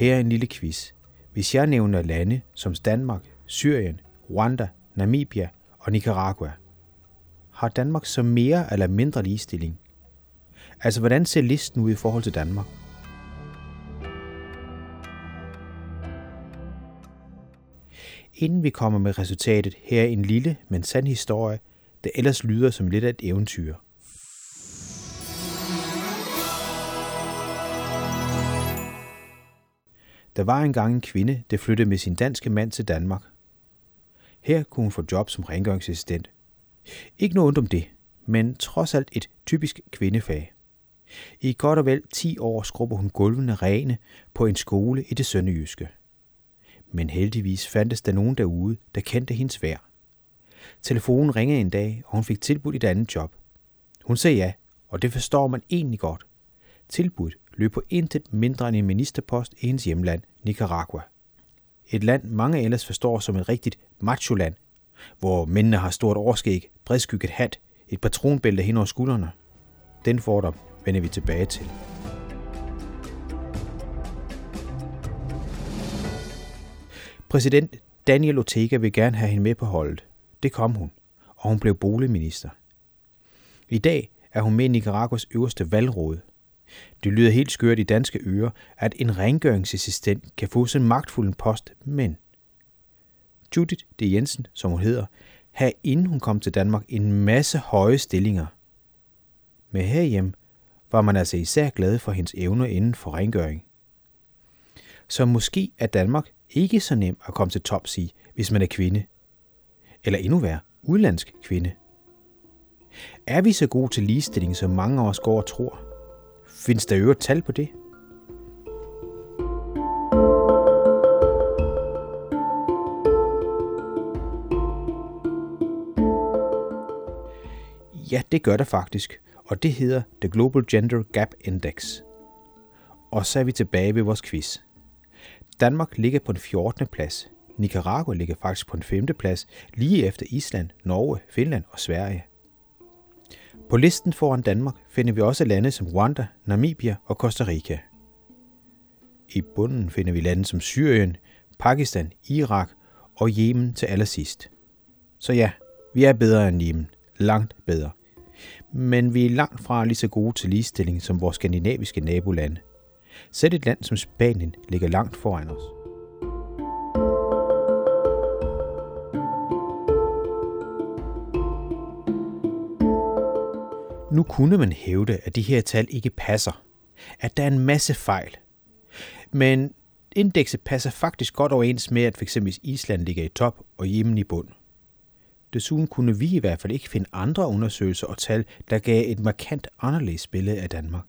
Her er en lille quiz. Hvis jeg nævner lande som Danmark, Syrien, Rwanda, Namibia og Nicaragua, har Danmark så mere eller mindre ligestilling? Altså, hvordan ser listen ud i forhold til Danmark? Inden vi kommer med resultatet, her er en lille, men sand historie, der ellers lyder som lidt af et eventyr. Der var engang en kvinde, der flyttede med sin danske mand til Danmark. Her kunne hun få job som rengøringsassistent. Ikke noget ondt om det, men trods alt et typisk kvindefag. I godt og vel 10 år skrubber hun gulvene rene på en skole i det sønderjyske. Men heldigvis fandtes der nogen derude, der kendte hendes værd. Telefonen ringede en dag, og hun fik tilbudt et andet job. Hun sagde ja, og det forstår man egentlig godt. Tilbudt løb på intet mindre end en ministerpost i hendes hjemland, Nicaragua. Et land, mange ellers forstår som et rigtigt macho-land, hvor mændene har stort overskæg, bredskygget hat, et patronbælte hen over skuldrene. Den fordom vender vi tilbage til. Præsident Daniel Ortega vil gerne have hende med på holdet. Det kom hun, og hun blev boligminister. I dag er hun med i Nicaraguas øverste valgråd. Det lyder helt skørt i danske ører, at en rengøringsassistent kan få sådan en magtfuld post, men Judith D. Jensen, som hun hedder, havde inden hun kom til Danmark en masse høje stillinger. Men herhjem var man altså især glad for hendes evner inden for rengøring. Så måske er Danmark ikke så nem at komme til tops i, hvis man er kvinde. Eller endnu værre, udlandsk kvinde. Er vi så gode til ligestilling, som mange af os går og tror? Findes der øvrigt tal på det? Ja, det gør der faktisk, og det hedder The Global Gender Gap Index. Og så er vi tilbage ved vores quiz. Danmark ligger på den 14. plads. Nicaragua ligger faktisk på den 5. plads, lige efter Island, Norge, Finland og Sverige. På listen foran Danmark finder vi også lande som Rwanda, Namibia og Costa Rica. I bunden finder vi lande som Syrien, Pakistan, Irak og Yemen til allersidst. Så ja, vi er bedre end Yemen. Langt bedre. Men vi er langt fra lige så gode til ligestilling som vores skandinaviske nabolande. Selv et land som Spanien ligger langt foran os. Nu kunne man hævde, at de her tal ikke passer. At der er en masse fejl. Men indekset passer faktisk godt overens med, at f.eks. Island ligger i top og Yemen i bund. Desuden kunne vi i hvert fald ikke finde andre undersøgelser og tal, der gav et markant anderledes billede af Danmark.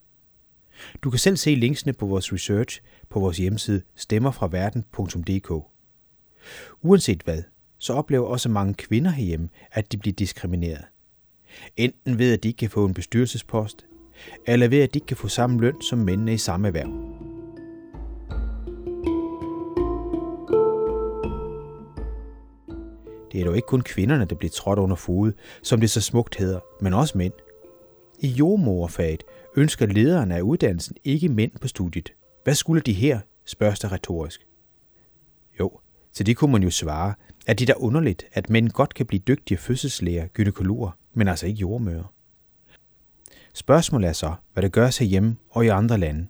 Du kan selv se linksene på vores research på vores hjemmeside stemmerfraverden.dk. Uanset hvad, så oplever også mange kvinder herhjemme, at de bliver diskrimineret. Enten ved, at de ikke kan få en bestyrelsespost, eller ved, at de ikke kan få samme løn som mændene i samme erhverv. Det er dog ikke kun kvinderne, der bliver trådt under fod, som det så smukt hedder, men også mænd. I jordmorfaget ønsker lederen af uddannelsen ikke mænd på studiet. Hvad skulle de her, spørges der retorisk. Jo, til det kunne man jo svare, at det er underligt, at mænd godt kan blive dygtige fødselslæger, gynekologer, men altså ikke jordmøder. Spørgsmålet er så, hvad det gør sig hjemme og i andre lande.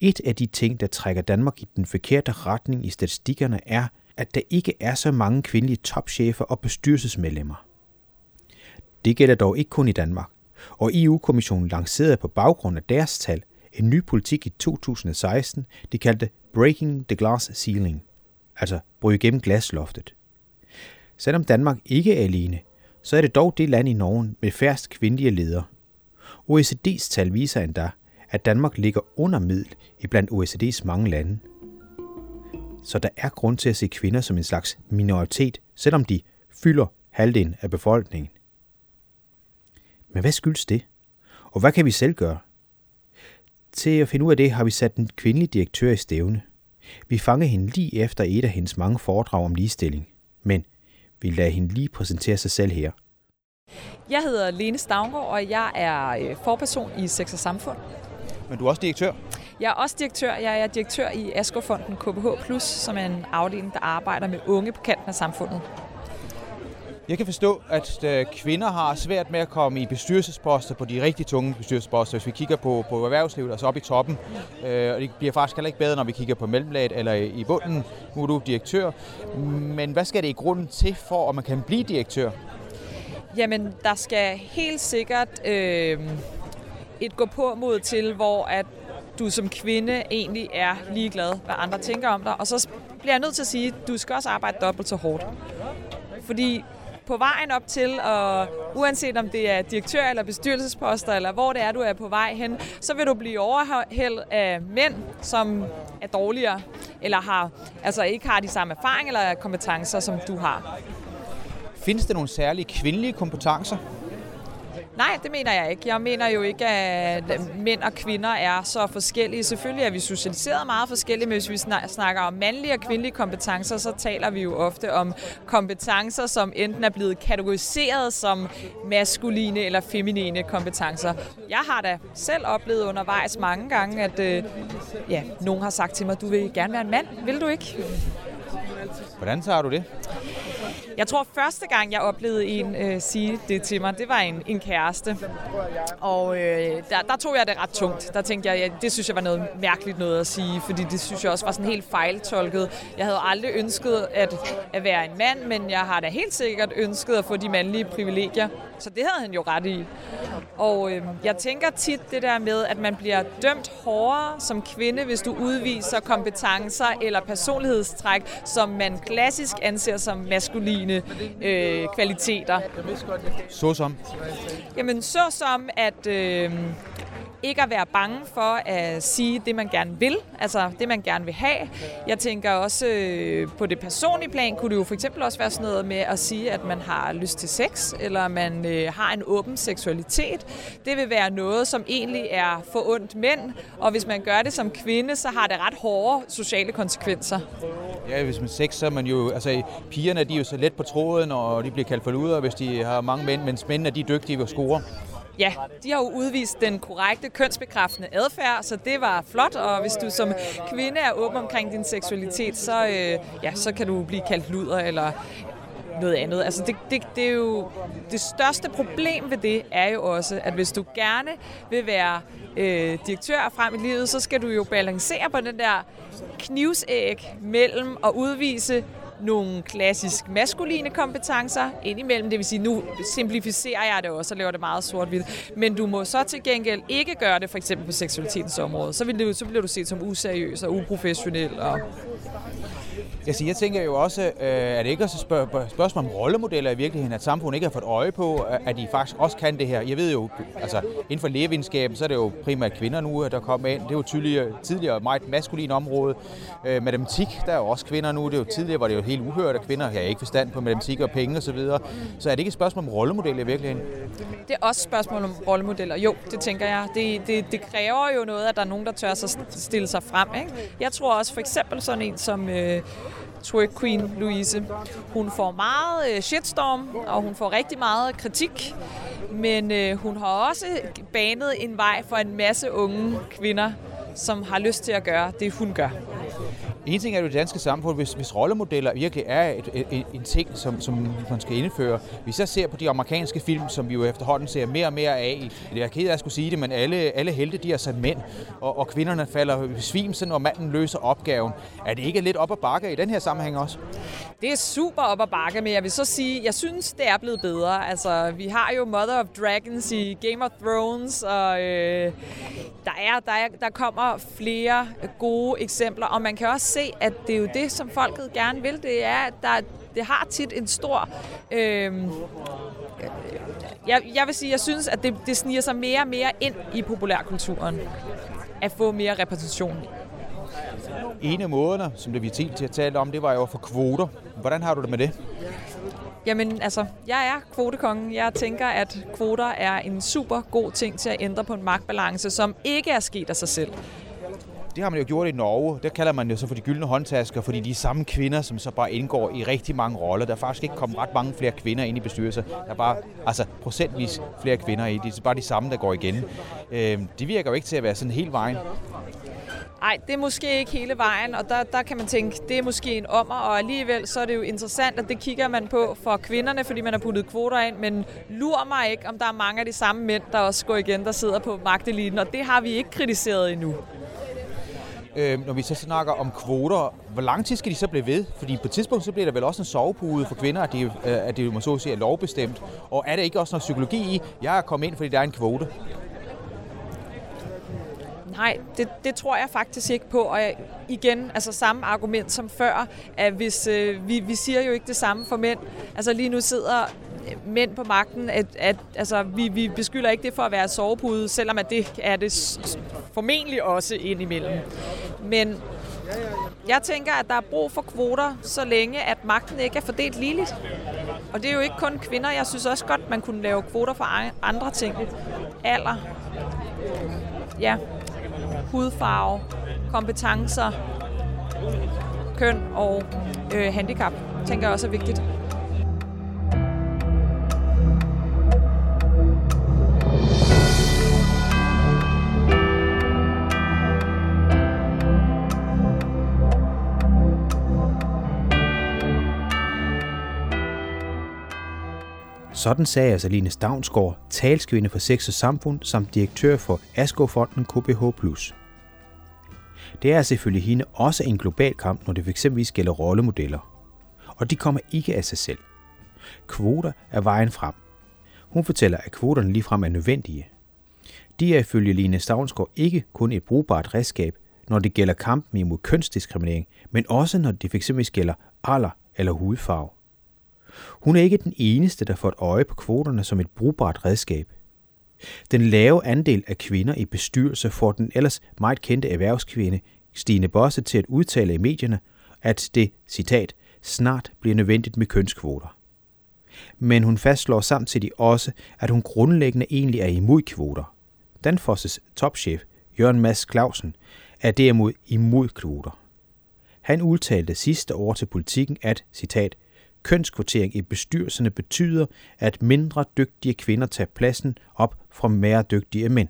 Et af de ting, der trækker Danmark i den forkerte retning i statistikkerne, er, at der ikke er så mange kvindelige topchefer og bestyrelsesmedlemmer. Det gælder dog ikke kun i Danmark, og EU-kommissionen lancerede på baggrund af deres tal en ny politik i 2016, de kaldte Breaking the Glass Ceiling, altså bryde gennem glasloftet. Selvom Danmark ikke er alene, så er det dog det land i Norge med færrest kvindelige ledere. OECD's tal viser endda, at Danmark ligger under middel i blandt OECD's mange lande. Så der er grund til at se kvinder som en slags minoritet, selvom de fylder halvdelen af befolkningen. Men hvad skyldes det? Og hvad kan vi selv gøre? Til at finde ud af det har vi sat en kvindelig direktør i stævne. Vi fanger hende lige efter et af hendes mange foredrag om ligestilling. Men vi lader hende lige præsentere sig selv her. Jeg hedder Lene Stavngård, og jeg er øh, forperson i Sex og Samfund. Men du er også direktør? Jeg er også direktør. Jeg er direktør i Askofonden KBH+, som er en afdeling, der arbejder med unge på kanten af samfundet. Jeg kan forstå, at øh, kvinder har svært med at komme i bestyrelsesposter på de rigtig tunge bestyrelsesposter, hvis vi kigger på, på erhvervslivet, altså op i toppen. Øh, og det bliver faktisk heller ikke bedre, når vi kigger på mellemlaget eller i bunden. Nu er du direktør. Men hvad skal det i grunden til for, at man kan blive direktør? Jamen, der skal helt sikkert øh, et gå på mod til, hvor at du som kvinde egentlig er ligeglad, hvad andre tænker om dig. Og så bliver jeg nødt til at sige, at du skal også arbejde dobbelt så hårdt. Fordi på vejen op til, og uanset om det er direktør eller bestyrelsesposter, eller hvor det er, du er på vej hen, så vil du blive overhældt af mænd, som er dårligere, eller har, altså ikke har de samme erfaring eller kompetencer, som du har. Findes der nogle særlige kvindelige kompetencer? Nej, det mener jeg ikke. Jeg mener jo ikke, at mænd og kvinder er så forskellige. Selvfølgelig er vi socialiseret meget forskellige, men hvis vi snakker om mandlige og kvindelige kompetencer, så taler vi jo ofte om kompetencer, som enten er blevet kategoriseret som maskuline eller feminine kompetencer. Jeg har da selv oplevet undervejs mange gange, at øh, ja, nogen har sagt til mig, du vil gerne være en mand. Vil du ikke? Hvordan tager du det? Jeg tror, første gang, jeg oplevede en øh, sige det til mig, det var en, en kæreste. Og øh, der, der tog jeg det ret tungt. Der tænkte jeg, ja, det synes jeg var noget mærkeligt noget at sige, fordi det synes jeg også var sådan helt fejltolket. Jeg havde aldrig ønsket at, at være en mand, men jeg har da helt sikkert ønsket at få de mandlige privilegier. Så det havde han jo ret i. Og øh, jeg tænker tit det der med, at man bliver dømt hårdere som kvinde, hvis du udviser kompetencer eller personlighedstræk, som man klassisk anser som maskuline øh, kvaliteter. Så som? Jamen så som, at øh, ikke at være bange for at sige det, man gerne vil, altså det, man gerne vil have. Jeg tænker også øh, på det personlige plan, kunne det jo for eksempel også være sådan noget med at sige, at man har lyst til sex, eller man øh, har en åben seksualitet. Det vil være noget, som egentlig er for ondt mænd, og hvis man gør det som kvinde, så har det ret hårde sociale konsekvenser. Ja, hvis man sex, så er man jo, altså pigerne de er jo så let på tråden, og de bliver kaldt for luder, hvis de har mange mænd, mens mændene de er dygtige ved at score. Ja, de har jo udvist den korrekte kønsbekræftende adfærd, så det var flot, og hvis du som kvinde er åben omkring din seksualitet, så, øh, ja, så kan du blive kaldt luder eller noget andet. Altså det, det, det er jo det største problem ved det er jo også, at hvis du gerne vil være øh, direktør frem i livet, så skal du jo balancere på den der knivsæg mellem at udvise nogle klassisk maskuline kompetencer indimellem. Det vil sige, nu simplificerer jeg det også og laver det meget sort-hvidt. Men du må så til gengæld ikke gøre det for eksempel på seksualitetens område. Så, vil det, så bliver du set som useriøs og uprofessionel og jeg, siger, jeg tænker jo også, øh, at det ikke er spørg- spørgsmål om rollemodeller i virkeligheden, at samfundet ikke har fået øje på, at de faktisk også kan det her. Jeg ved jo, altså inden for lægevidenskaben, så er det jo primært kvinder nu, øh, der kommer ind. Det er jo tidligere, tidligere meget maskulin område. Øh, matematik, der er jo også kvinder nu. Det er jo tidligere, var det jo helt uhørt, at kvinder har ikke forstand på matematik og penge osv. Så, videre. så er det ikke et spørgsmål om rollemodeller i virkeligheden? Det er også et spørgsmål om rollemodeller. Jo, det tænker jeg. Det, det, det kræver jo noget, at der er nogen, der tør sig stille sig frem. Ikke? Jeg tror også for eksempel sådan en som... Øh, twerk queen Louise. Hun får meget øh, shitstorm, og hun får rigtig meget kritik, men øh, hun har også banet en vej for en masse unge kvinder, som har lyst til at gøre det, hun gør. En ting er jo det danske samfund, hvis, hvis rollemodeller virkelig er et, et, et, en ting, som, som man skal indføre. Vi så ser på de amerikanske film, som vi jo efterhånden ser mere og mere af. Det er ked af at skulle sige det, men alle, alle helte de er sat mænd, og, og kvinderne falder svim, når manden løser opgaven. Er det ikke lidt op ad bakke i den her sammenhæng også? Det er super op ad bakke, men jeg vil så sige, jeg synes, det er blevet bedre. Altså, vi har jo Mother of Dragons i Game of Thrones, og øh, der, er, der, er, der kommer flere gode eksempler, og man kan også se, at det er jo det, som folket gerne vil. Det er, at der, det har tit en stor... Øh, jeg, jeg vil sige, jeg synes, at det, det sniger sig mere og mere ind i populærkulturen at få mere repræsentation. En af måderne, som det vi til at tale om, det var jo for kvoter. Hvordan har du det med det? Jamen, altså, jeg er kvotekongen. Jeg tænker, at kvoter er en super god ting til at ændre på en magtbalance, som ikke er sket af sig selv. Det har man jo gjort i Norge. Der kalder man jo så for de gyldne håndtasker, fordi de er samme kvinder, som så bare indgår i rigtig mange roller. Der er faktisk ikke kommet ret mange flere kvinder ind i bestyrelser. Der er bare altså, procentvis flere kvinder i. Det er bare de samme, der går igen. Øh, det virker jo ikke til at være sådan helt vejen. Nej, det er måske ikke hele vejen, og der, der kan man tænke, det er måske en ommer, og alligevel så er det jo interessant, at det kigger man på for kvinderne, fordi man har puttet kvoter ind, men lur mig ikke, om der er mange af de samme mænd, der også går igen, der sidder på magteliten, og det har vi ikke kritiseret endnu. Øh, når vi så snakker om kvoter, hvor lang tid skal de så blive ved? Fordi på et tidspunkt så bliver der vel også en sovepude for kvinder, at det, øh, at det må så sige er lovbestemt. Og er der ikke også noget psykologi i, jeg er kommet ind, fordi der er en kvote? Nej, det, det tror jeg faktisk ikke på. Og igen, altså samme argument som før, at hvis øh, vi, vi siger jo ikke det samme for mænd. Altså lige nu sidder mænd på magten, at, at altså, vi, vi beskylder ikke det for at være sovepude, selvom at det er det formentlig også indimellem. Men jeg tænker, at der er brug for kvoter, så længe at magten ikke er fordelt ligeligt. Og det er jo ikke kun kvinder. Jeg synes også godt, man kunne lave kvoter for andre ting. Alder. Ja, hudfarve, kompetencer, køn og øh, handicap, tænker jeg også er vigtigt. Sådan sagde altså Line Stavnsgaard, talskvinde for Sex og Samfund, samt direktør for Asko-fonden KBH+. Det er selvfølgelig hende også en global kamp, når det fx gælder rollemodeller. Og de kommer ikke af sig selv. Kvoter er vejen frem. Hun fortæller, at kvoterne ligefrem er nødvendige. De er ifølge Line Stavnsgaard ikke kun et brugbart redskab, når det gælder kampen imod kønsdiskriminering, men også når det fx gælder alder eller hudfarve. Hun er ikke den eneste, der får et øje på kvoterne som et brugbart redskab. Den lave andel af kvinder i bestyrelse får den ellers meget kendte erhvervskvinde Stine Bosse til at udtale i medierne, at det, citat, snart bliver nødvendigt med kønskvoter. Men hun fastslår samtidig også, at hun grundlæggende egentlig er imod kvoter. Danfosses topchef, Jørgen Mads Clausen, er derimod imod kvoter. Han udtalte sidste år til politikken, at, citat, Kønskvotering i bestyrelserne betyder, at mindre dygtige kvinder tager pladsen op fra mere dygtige mænd.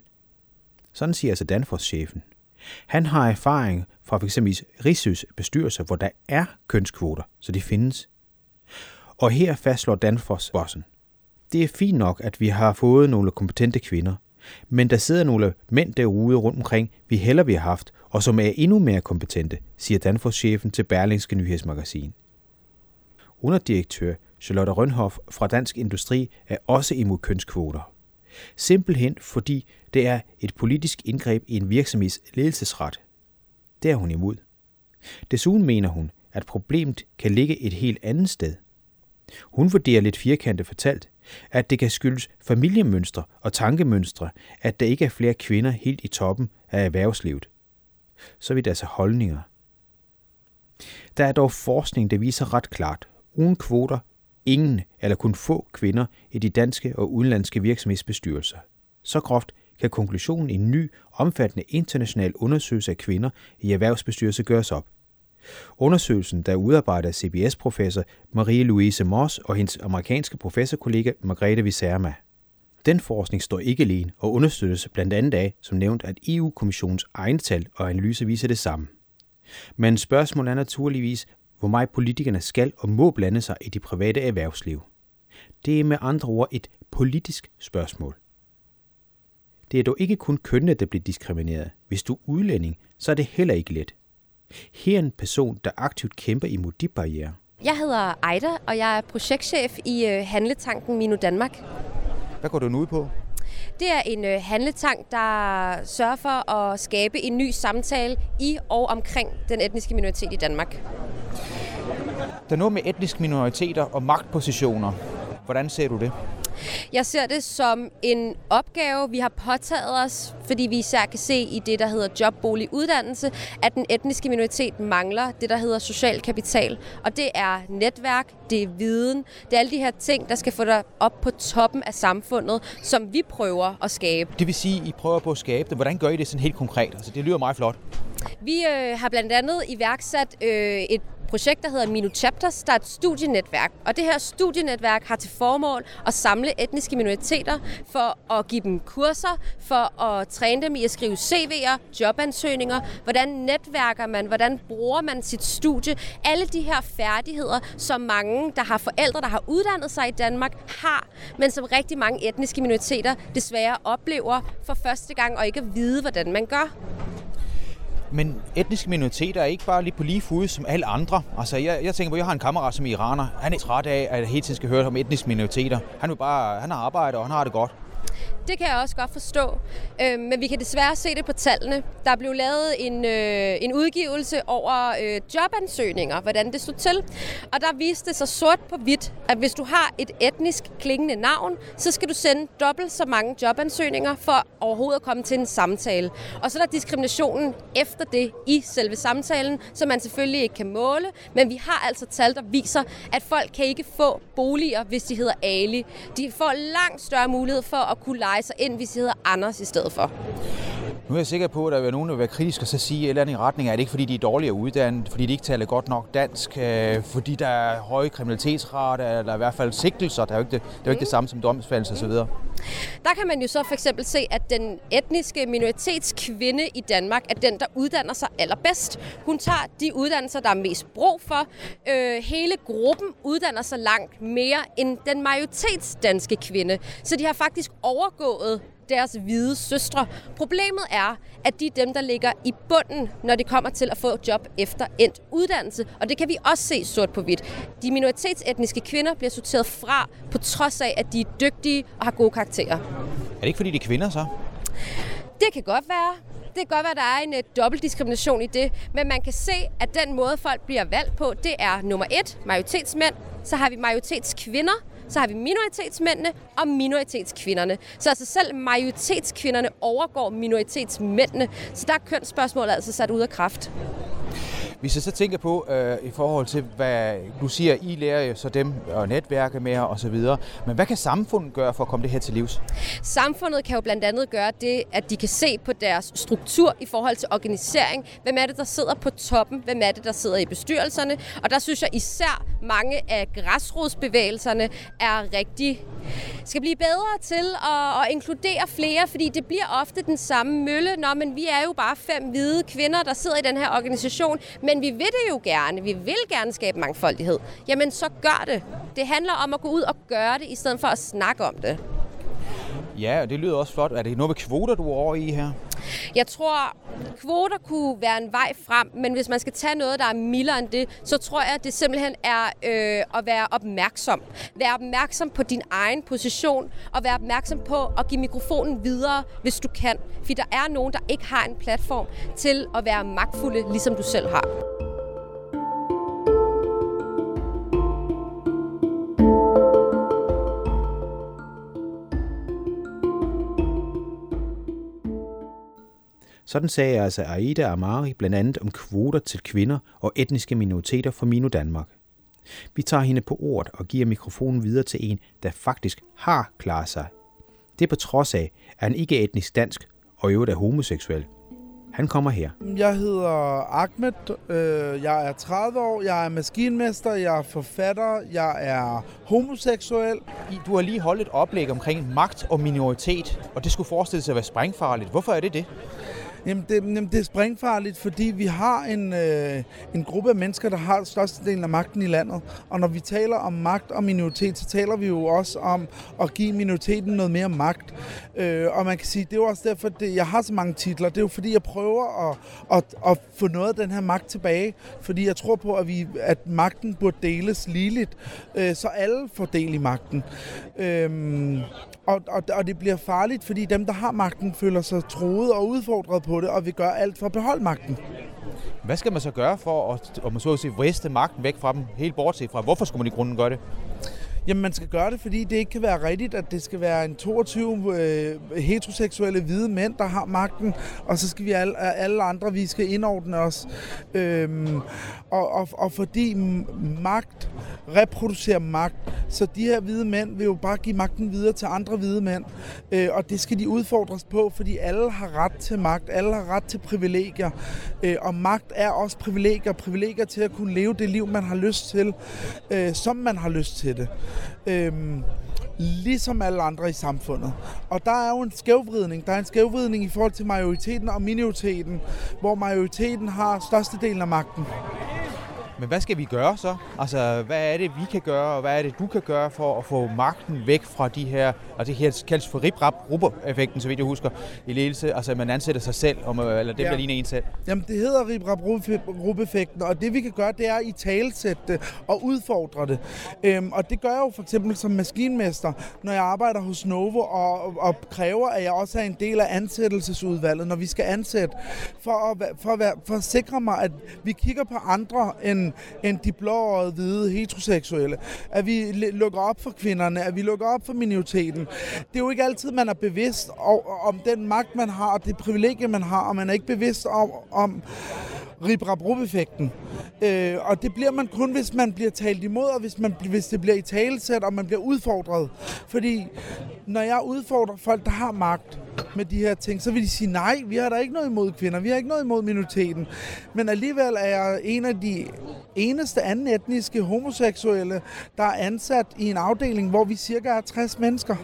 Sådan siger altså Danfoss-chefen. Han har erfaring fra f.eks. Rigsøs bestyrelser, hvor der er kønskvoter, så de findes. Og her fastslår Danfoss-bossen. Det er fint nok, at vi har fået nogle kompetente kvinder, men der sidder nogle mænd derude rundt omkring, vi heller vi har haft, og som er endnu mere kompetente, siger Danfoss-chefen til Berlingske Nyhedsmagasin. Underdirektør Charlotte Rønhoff fra Dansk Industri er også imod kønskvoter. Simpelthen fordi det er et politisk indgreb i en virksomheds ledelsesret. Det er hun imod. Desuden mener hun, at problemet kan ligge et helt andet sted. Hun vurderer lidt firkantet fortalt, at det kan skyldes familiemønstre og tankemønstre, at der ikke er flere kvinder helt i toppen af erhvervslivet. Så vidt altså holdninger. Der er dog forskning, der viser ret klart, uden kvoter ingen eller kun få kvinder i de danske og udenlandske virksomhedsbestyrelser. Så groft kan konklusionen i en ny, omfattende international undersøgelse af kvinder i erhvervsbestyrelse gøres op. Undersøgelsen, der er udarbejdet af CBS-professor Marie-Louise Moss og hendes amerikanske professorkollega Margrethe Viserma. Den forskning står ikke alene og understøttes blandt andet af, som nævnt, at EU-kommissionens egen tal og analyse viser det samme. Men spørgsmålet er naturligvis, hvor meget politikerne skal og må blande sig i det private erhvervsliv. Det er med andre ord et politisk spørgsmål. Det er dog ikke kun kønnene, der bliver diskrimineret. Hvis du er udlænding, så er det heller ikke let. Her er en person, der aktivt kæmper imod de barriere. Jeg hedder Ejda, og jeg er projektchef i øh, Handletanken Minu Danmark. Hvad går du nu ud på? Det er en øh, handletank, der sørger for at skabe en ny samtale i og omkring den etniske minoritet i Danmark. Der er noget med etniske minoriteter og magtpositioner. Hvordan ser du det? Jeg ser det som en opgave, vi har påtaget os, fordi vi især kan se i det, der hedder jobbolig uddannelse, at den etniske minoritet mangler det, der hedder social kapital. Og det er netværk, det er viden, det er alle de her ting, der skal få dig op på toppen af samfundet, som vi prøver at skabe. Det vil sige, I prøver på at skabe det. Hvordan gør I det sådan helt konkret? Altså, det lyder meget flot. Vi øh, har blandt andet iværksat øh, et projekt, der hedder Minu Chapters, der er et studienetværk. Og det her studienetværk har til formål at samle etniske minoriteter for at give dem kurser, for at træne dem i at skrive CV'er, jobansøgninger, hvordan netværker man, hvordan bruger man sit studie. Alle de her færdigheder, som mange, der har forældre, der har uddannet sig i Danmark, har, men som rigtig mange etniske minoriteter desværre oplever for første gang og ikke at vide, hvordan man gør. Men etniske minoriteter er ikke bare lige på lige fod som alle andre. Altså, jeg, jeg tænker på, at jeg har en kammerat som iraner. Han er træt af, at hele tiden skal høre om etniske minoriteter. Han, vil bare, han har arbejde, og han har det godt. Det kan jeg også godt forstå. Øh, men vi kan desværre se det på tallene. Der blev lavet en, øh, en udgivelse over øh, jobansøgninger, hvordan det stod til. Og der viste det sig sort på hvidt, at hvis du har et etnisk klingende navn, så skal du sende dobbelt så mange jobansøgninger for overhovedet at komme til en samtale. Og så er der diskriminationen efter det i selve samtalen, som man selvfølgelig ikke kan måle. Men vi har altså tal, der viser, at folk kan ikke få boliger, hvis de hedder Ali. De får langt større mulighed for at kunne lege rejser ind, hvis de hedder Anders i stedet for. Nu er jeg sikker på, at der er nogen, der vil være kritisk og så sige et eller andet i retning af, at det ikke fordi, de er dårligere uddannet, fordi de ikke taler godt nok dansk, øh, fordi der er høje kriminalitetsrate, eller i hvert fald sigtelser. Det er jo ikke det, det, er jo ikke det samme som domsfældelse osv. Der kan man jo så for eksempel se, at den etniske minoritetskvinde i Danmark er den, der uddanner sig allerbedst. Hun tager de uddannelser, der er mest brug for. Øh, hele gruppen uddanner sig langt mere end den majoritetsdanske kvinde. Så de har faktisk overgået deres hvide søstre. Problemet er, at de er dem, der ligger i bunden, når det kommer til at få job efter endt uddannelse. Og det kan vi også se sort på hvidt. De minoritetsetniske kvinder bliver sorteret fra, på trods af, at de er dygtige og har gode karakterer. Er det ikke fordi, de er kvinder så? Det kan godt være. Det kan godt være, at der er en uh, dobbelt diskrimination i det, men man kan se, at den måde, folk bliver valgt på, det er nummer et, majoritetsmænd, så har vi majoritetskvinder, så har vi minoritetsmændene og minoritetskvinderne. Så altså selv majoritetskvinderne overgår minoritetsmændene. Så der er kønsspørgsmålet altså sat ud af kraft. Hvis jeg så tænker på, øh, i forhold til, hvad du siger, I lærer jo så dem og netværke med og så videre. Men hvad kan samfundet gøre for at komme det her til livs? Samfundet kan jo blandt andet gøre det, at de kan se på deres struktur i forhold til organisering. Hvem er det, der sidder på toppen? Hvem er det, der sidder i bestyrelserne? Og der synes jeg især mange af græsrodsbevægelserne er rigtig skal blive bedre til at, at inkludere flere, fordi det bliver ofte den samme mølle. Nå, men vi er jo bare fem hvide kvinder, der sidder i den her organisation, men vi vil det jo gerne. Vi vil gerne skabe mangfoldighed. Jamen, så gør det. Det handler om at gå ud og gøre det, i stedet for at snakke om det. Ja, og det lyder også flot. Er det noget med kvoter, du er over i her? Jeg tror, kvoter kunne være en vej frem, men hvis man skal tage noget, der er mildere end det, så tror jeg, at det simpelthen er øh, at være opmærksom. Være opmærksom på din egen position, og være opmærksom på at give mikrofonen videre, hvis du kan. For der er nogen, der ikke har en platform til at være magtfulde, ligesom du selv har. Sådan sagde altså Aida Amari blandt andet om kvoter til kvinder og etniske minoriteter fra Mino Danmark. Vi tager hende på ordet og giver mikrofonen videre til en, der faktisk har klaret sig. Det er på trods af, at han ikke er etnisk dansk og i øvrigt er homoseksuel. Han kommer her. Jeg hedder Ahmed, øh, jeg er 30 år, jeg er maskinmester, jeg er forfatter, jeg er homoseksuel. Du har lige holdt et oplæg omkring magt og minoritet, og det skulle forestille sig at være sprængfarligt. Hvorfor er det det? Jamen det, jamen det er springfarligt, fordi vi har en, øh, en gruppe af mennesker, der har størstedelen af magten i landet. Og når vi taler om magt og minoritet, så taler vi jo også om at give minoriteten noget mere magt. Øh, og man kan sige, det er jo også derfor, at jeg har så mange titler. Det er jo fordi, jeg prøver at, at, at få noget af den her magt tilbage. Fordi jeg tror på, at, vi, at magten burde deles ligeligt, øh, så alle får del i magten. Øh, og, og, og det bliver farligt, fordi dem, der har magten, føler sig troet og udfordret på det, og vi gør alt for at beholde magten. Hvad skal man så gøre for at, om man så at sige, vriste magten væk fra dem, helt bortset fra? Hvorfor skulle man i grunden gøre det? Jamen, man skal gøre det, fordi det ikke kan være rigtigt, at det skal være en 22 øh, heteroseksuelle hvide mænd, der har magten, og så skal vi alle, alle andre, vi skal indordne os. Øhm, og, og, og fordi magt reproducerer magt, så de her hvide mænd vil jo bare give magten videre til andre hvide mænd, øh, og det skal de udfordres på, fordi alle har ret til magt, alle har ret til privilegier, øh, og magt er også privilegier, privilegier til at kunne leve det liv, man har lyst til, øh, som man har lyst til det. Øhm, ligesom alle andre i samfundet. Og der er jo en skævvridning. Der er en skævvridning i forhold til majoriteten og minoriteten, hvor majoriteten har størstedelen af magten. Men hvad skal vi gøre så? Altså, hvad er det, vi kan gøre, og hvad er det, du kan gøre for at få magten væk fra de her, og det her kaldes for rip rap effekten så vidt jeg husker, i ledelse, altså man ansætter sig selv, om, eller det bliver ja. lige en selv. Jamen, det hedder rip rap effekten og det vi kan gøre, det er i talsætte det og udfordre det. Øhm, og det gør jeg jo for eksempel som maskinmester, når jeg arbejder hos Novo og, og kræver, at jeg også er en del af ansættelsesudvalget, når vi skal ansætte, for at, for at, være, for at sikre mig, at vi kigger på andre end end, de blåårede, hvide, heteroseksuelle. At vi lukker op for kvinderne, at vi lukker op for minoriteten. Det er jo ikke altid, man er bevidst om den magt, man har, og det privilegie, man har, og man er ikke bevidst om, om rip effekten øh, Og det bliver man kun, hvis man bliver talt imod, og hvis, man, hvis det bliver i talesæt, og man bliver udfordret. Fordi når jeg udfordrer folk, der har magt med de her ting, så vil de sige, nej, vi har da ikke noget imod kvinder, vi har ikke noget imod minoriteten. Men alligevel er jeg en af de eneste anden etniske homoseksuelle, der er ansat i en afdeling, hvor vi cirka er 60 mennesker.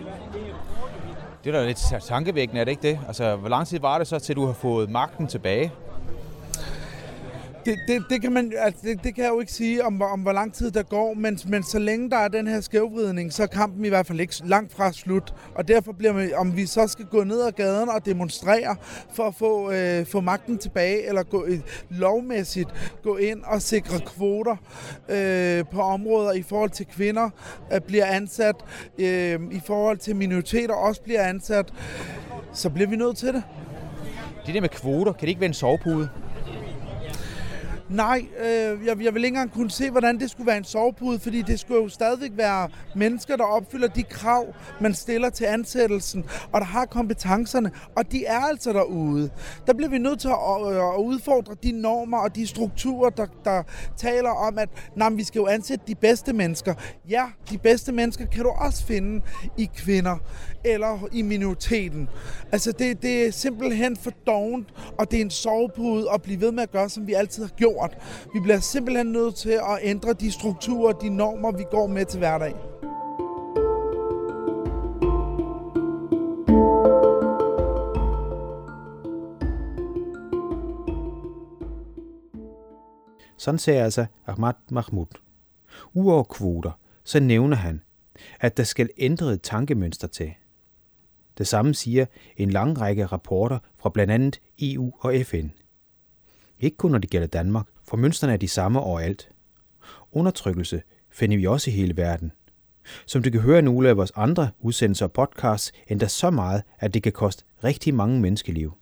Det er da lidt tankevækkende, er det ikke det? Altså, hvor lang tid var det så, til du har fået magten tilbage? Det, det, det, kan man, altså, det, det kan jeg jo ikke sige om, om hvor lang tid der går, men, men så længe der er den her skævvridning, så er kampen i hvert fald ikke langt fra slut. Og derfor bliver man, om vi så skal gå ned ad gaden og demonstrere for at få, øh, få magten tilbage, eller gå øh, lovmæssigt gå ind og sikre kvoter øh, på områder i forhold til kvinder øh, bliver ansat, øh, i forhold til minoriteter også bliver ansat, så bliver vi nødt til det. Det der med kvoter, kan det ikke være en sovepude? Nej, øh, jeg, jeg vil ikke engang kunne se, hvordan det skulle være en sovepude, fordi det skulle jo stadigvæk være mennesker, der opfylder de krav, man stiller til ansættelsen, og der har kompetencerne, og de er altså derude. Der bliver vi nødt til at, øh, at udfordre de normer og de strukturer, der, der taler om, at nej, vi skal jo ansætte de bedste mennesker. Ja, de bedste mennesker kan du også finde i kvinder eller i minoriteten. Altså, det, det er simpelthen for dovent, og det er en sovepude at blive ved med at gøre, som vi altid har gjort. Vi bliver simpelthen nødt til at ændre de strukturer, de normer, vi går med til hverdag. Sådan sagde altså Ahmad Mahmoud. Uover kvoter, så nævner han, at der skal ændre tankemønster til – det samme siger en lang række rapporter fra blandt andet EU og FN. Ikke kun når det gælder Danmark, for mønstrene er de samme overalt. Undertrykkelse finder vi også i hele verden. Som du kan høre i nogle af vores andre udsendelser og podcasts, endda så meget, at det kan koste rigtig mange menneskeliv.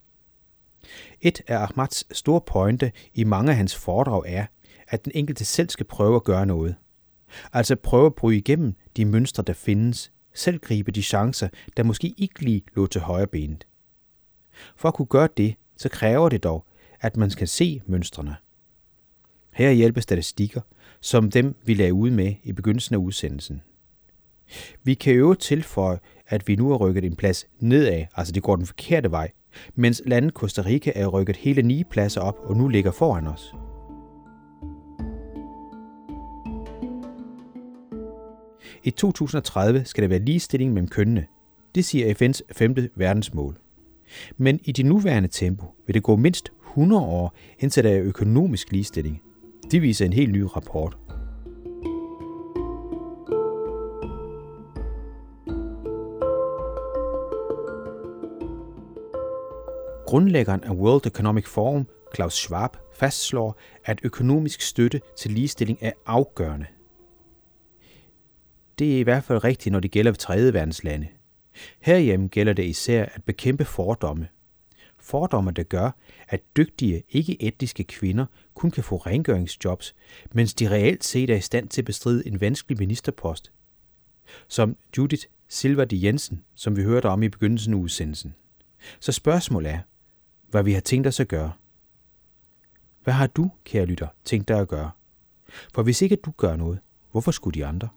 Et af Ahmads store pointe i mange af hans foredrag er, at den enkelte selv skal prøve at gøre noget. Altså prøve at bryde igennem de mønstre, der findes, selv gribe de chancer, der måske ikke lige lå til højre benet. For at kunne gøre det, så kræver det dog, at man skal se mønstrene. Her hjælper statistikker, som dem vi lagde ud med i begyndelsen af udsendelsen. Vi kan øve tilføje, at vi nu er rykket en plads nedad, altså det går den forkerte vej, mens landet Costa Rica er rykket hele ni pladser op og nu ligger foran os. I 2030 skal der være ligestilling mellem kønnene. Det siger FN's femte verdensmål. Men i det nuværende tempo vil det gå mindst 100 år, indtil der er økonomisk ligestilling. Det viser en helt ny rapport. Grundlæggeren af World Economic Forum, Klaus Schwab, fastslår, at økonomisk støtte til ligestilling er afgørende – det er i hvert fald rigtigt, når det gælder tredje verdens lande. Herhjemme gælder det især at bekæmpe fordomme. Fordomme, der gør, at dygtige, ikke-etniske kvinder kun kan få rengøringsjobs, mens de reelt set er i stand til at bestride en vanskelig ministerpost. som Judith Silva de Jensen, som vi hørte om i begyndelsen af udsendelsen. Så spørgsmålet er, hvad vi har tænkt os at gøre. Hvad har du, kære lytter, tænkt dig at gøre? For hvis ikke du gør noget, hvorfor skulle de andre?